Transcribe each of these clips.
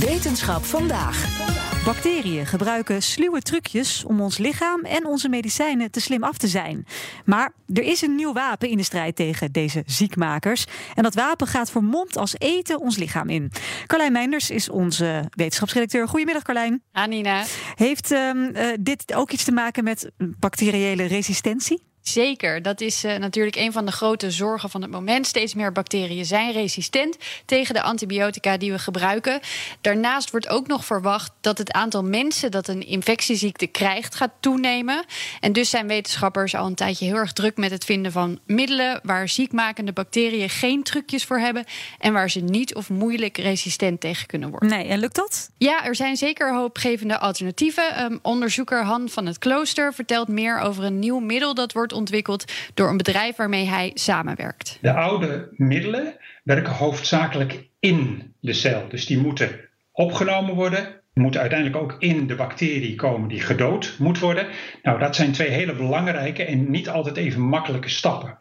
Wetenschap vandaag. Bacteriën gebruiken sluwe trucjes om ons lichaam en onze medicijnen te slim af te zijn. Maar er is een nieuw wapen in de strijd tegen deze ziekmakers. En dat wapen gaat vermomd als eten ons lichaam in. Carlijn Meinders is onze wetenschapsredacteur. Goedemiddag Carlijn. Anina. Heeft um, uh, dit ook iets te maken met bacteriële resistentie? Zeker, dat is uh, natuurlijk een van de grote zorgen van het moment. Steeds meer bacteriën zijn resistent tegen de antibiotica die we gebruiken. Daarnaast wordt ook nog verwacht dat het aantal mensen dat een infectieziekte krijgt gaat toenemen. En dus zijn wetenschappers al een tijdje heel erg druk met het vinden van middelen waar ziekmakende bacteriën geen trucjes voor hebben en waar ze niet of moeilijk resistent tegen kunnen worden. Nee, en lukt dat? Ja, er zijn zeker hoopgevende alternatieven. Um, onderzoeker Han van het Klooster vertelt meer over een nieuw middel dat wordt ontwikkeld door een bedrijf waarmee hij samenwerkt. De oude middelen werken hoofdzakelijk in de cel. Dus die moeten opgenomen worden, moeten uiteindelijk ook in de bacterie komen die gedood moet worden. Nou, dat zijn twee hele belangrijke en niet altijd even makkelijke stappen.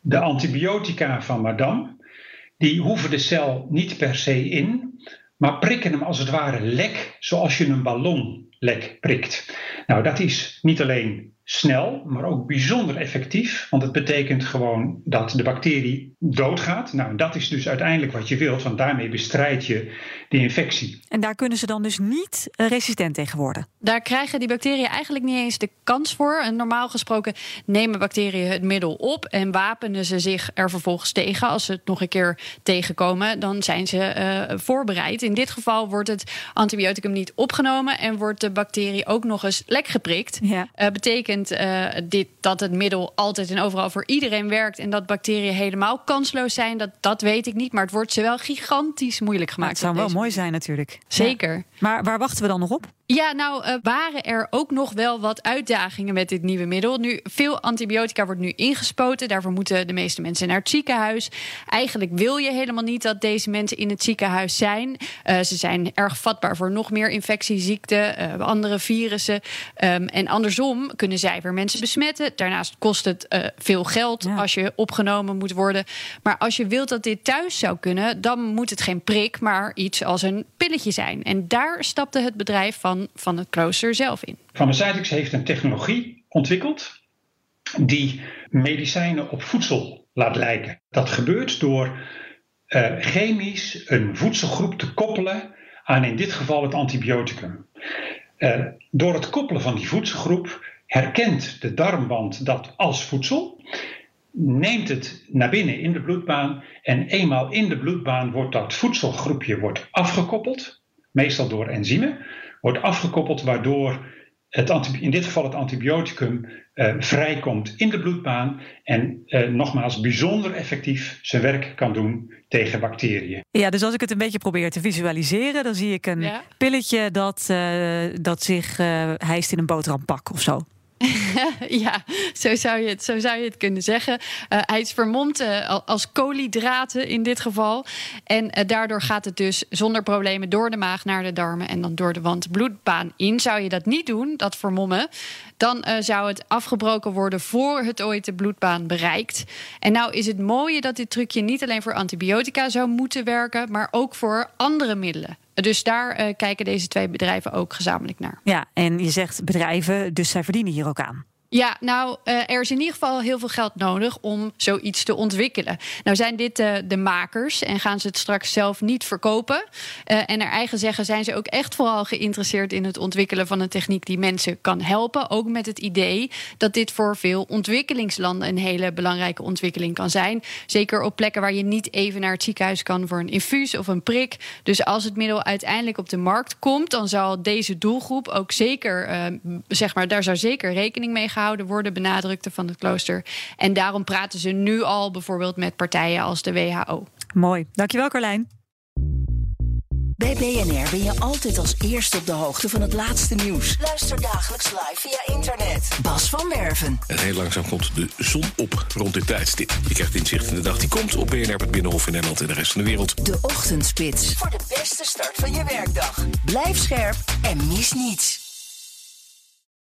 De antibiotica van Madame, die hoeven de cel niet per se in, maar prikken hem als het ware lek, zoals je een ballonlek prikt. Nou, dat is niet alleen snel, maar ook bijzonder effectief. Want het betekent gewoon dat de bacterie doodgaat. Nou, dat is dus uiteindelijk wat je wilt, want daarmee bestrijd je de infectie. En daar kunnen ze dan dus niet resistent tegen worden? Daar krijgen die bacteriën eigenlijk niet eens de kans voor. En normaal gesproken nemen bacteriën het middel op en wapenen ze zich er vervolgens tegen. Als ze het nog een keer tegenkomen, dan zijn ze uh, voorbereid. In dit geval wordt het antibioticum niet opgenomen en wordt de bacterie ook nog eens geprikt. Ja. Uh, betekent uh, dit, dat het middel altijd en overal voor iedereen werkt en dat bacteriën helemaal kansloos zijn, dat, dat weet ik niet. Maar het wordt ze wel gigantisch moeilijk gemaakt. Het zou wel mooi zijn natuurlijk. Zeker. Ja. Maar waar wachten we dan nog op? Ja, nou uh, waren er ook nog wel wat uitdagingen met dit nieuwe middel. Nu, veel antibiotica wordt nu ingespoten. Daarvoor moeten de meeste mensen naar het ziekenhuis. Eigenlijk wil je helemaal niet dat deze mensen in het ziekenhuis zijn. Uh, ze zijn erg vatbaar voor nog meer infectieziekten, uh, andere virussen. Um, en andersom kunnen zij weer mensen besmetten. Daarnaast kost het veel geld ja. als je opgenomen moet worden. Maar als je wilt dat dit thuis zou kunnen, dan moet het geen prik, maar iets als een pilletje zijn. En daar stapte het bedrijf van van het klooster zelf in. Pharmaceutics heeft een technologie ontwikkeld die medicijnen op voedsel laat lijken. Dat gebeurt door uh, chemisch een voedselgroep te koppelen aan in dit geval het antibioticum. Uh, door het koppelen van die voedselgroep herkent de darmwand dat als voedsel, neemt het naar binnen in de bloedbaan en eenmaal in de bloedbaan wordt dat voedselgroepje wordt afgekoppeld, meestal door enzymen wordt afgekoppeld, waardoor het, in dit geval het antibioticum uh, vrijkomt in de bloedbaan en uh, nogmaals bijzonder effectief zijn werk kan doen tegen bacteriën. Ja, dus als ik het een beetje probeer te visualiseren, dan zie ik een ja. pilletje dat, uh, dat zich hijst in een boterhampak of zo. ja, zo zou, je het, zo zou je het kunnen zeggen. Uh, hij is vermomd uh, als koolhydraten in dit geval. En uh, daardoor gaat het dus zonder problemen door de maag naar de darmen en dan door de wand bloedbaan in. Zou je dat niet doen, dat vermommen, dan zou het afgebroken worden voor het ooit de bloedbaan bereikt. En nou is het mooie dat dit trucje niet alleen voor antibiotica zou moeten werken, maar ook voor andere middelen. Dus daar uh, kijken deze twee bedrijven ook gezamenlijk naar. Ja, en je zegt bedrijven, dus zij verdienen hier ook aan. Ja, nou, uh, er is in ieder geval heel veel geld nodig om zoiets te ontwikkelen. Nou zijn dit uh, de makers en gaan ze het straks zelf niet verkopen. Uh, en naar eigen zeggen zijn ze ook echt vooral geïnteresseerd in het ontwikkelen van een techniek die mensen kan helpen. Ook met het idee dat dit voor veel ontwikkelingslanden een hele belangrijke ontwikkeling kan zijn. Zeker op plekken waar je niet even naar het ziekenhuis kan voor een infuus of een prik. Dus als het middel uiteindelijk op de markt komt, dan zal deze doelgroep ook zeker, zeg maar, daar zou zeker rekening mee gaan gehouden worden, benadrukte van het klooster. En daarom praten ze nu al bijvoorbeeld met partijen als de WHO. Mooi. Dankjewel, Carlijn. Bij BNR ben je altijd als eerste op de hoogte van het laatste nieuws. Luister dagelijks live via internet. Bas van Werven. En heel langzaam komt de zon op rond dit tijdstip. Je krijgt inzicht in de dag die komt op BNR, het Binnenhof in Nederland en de rest van de wereld. De Ochtendspits. Voor de beste start van je werkdag. Blijf scherp en mis niets.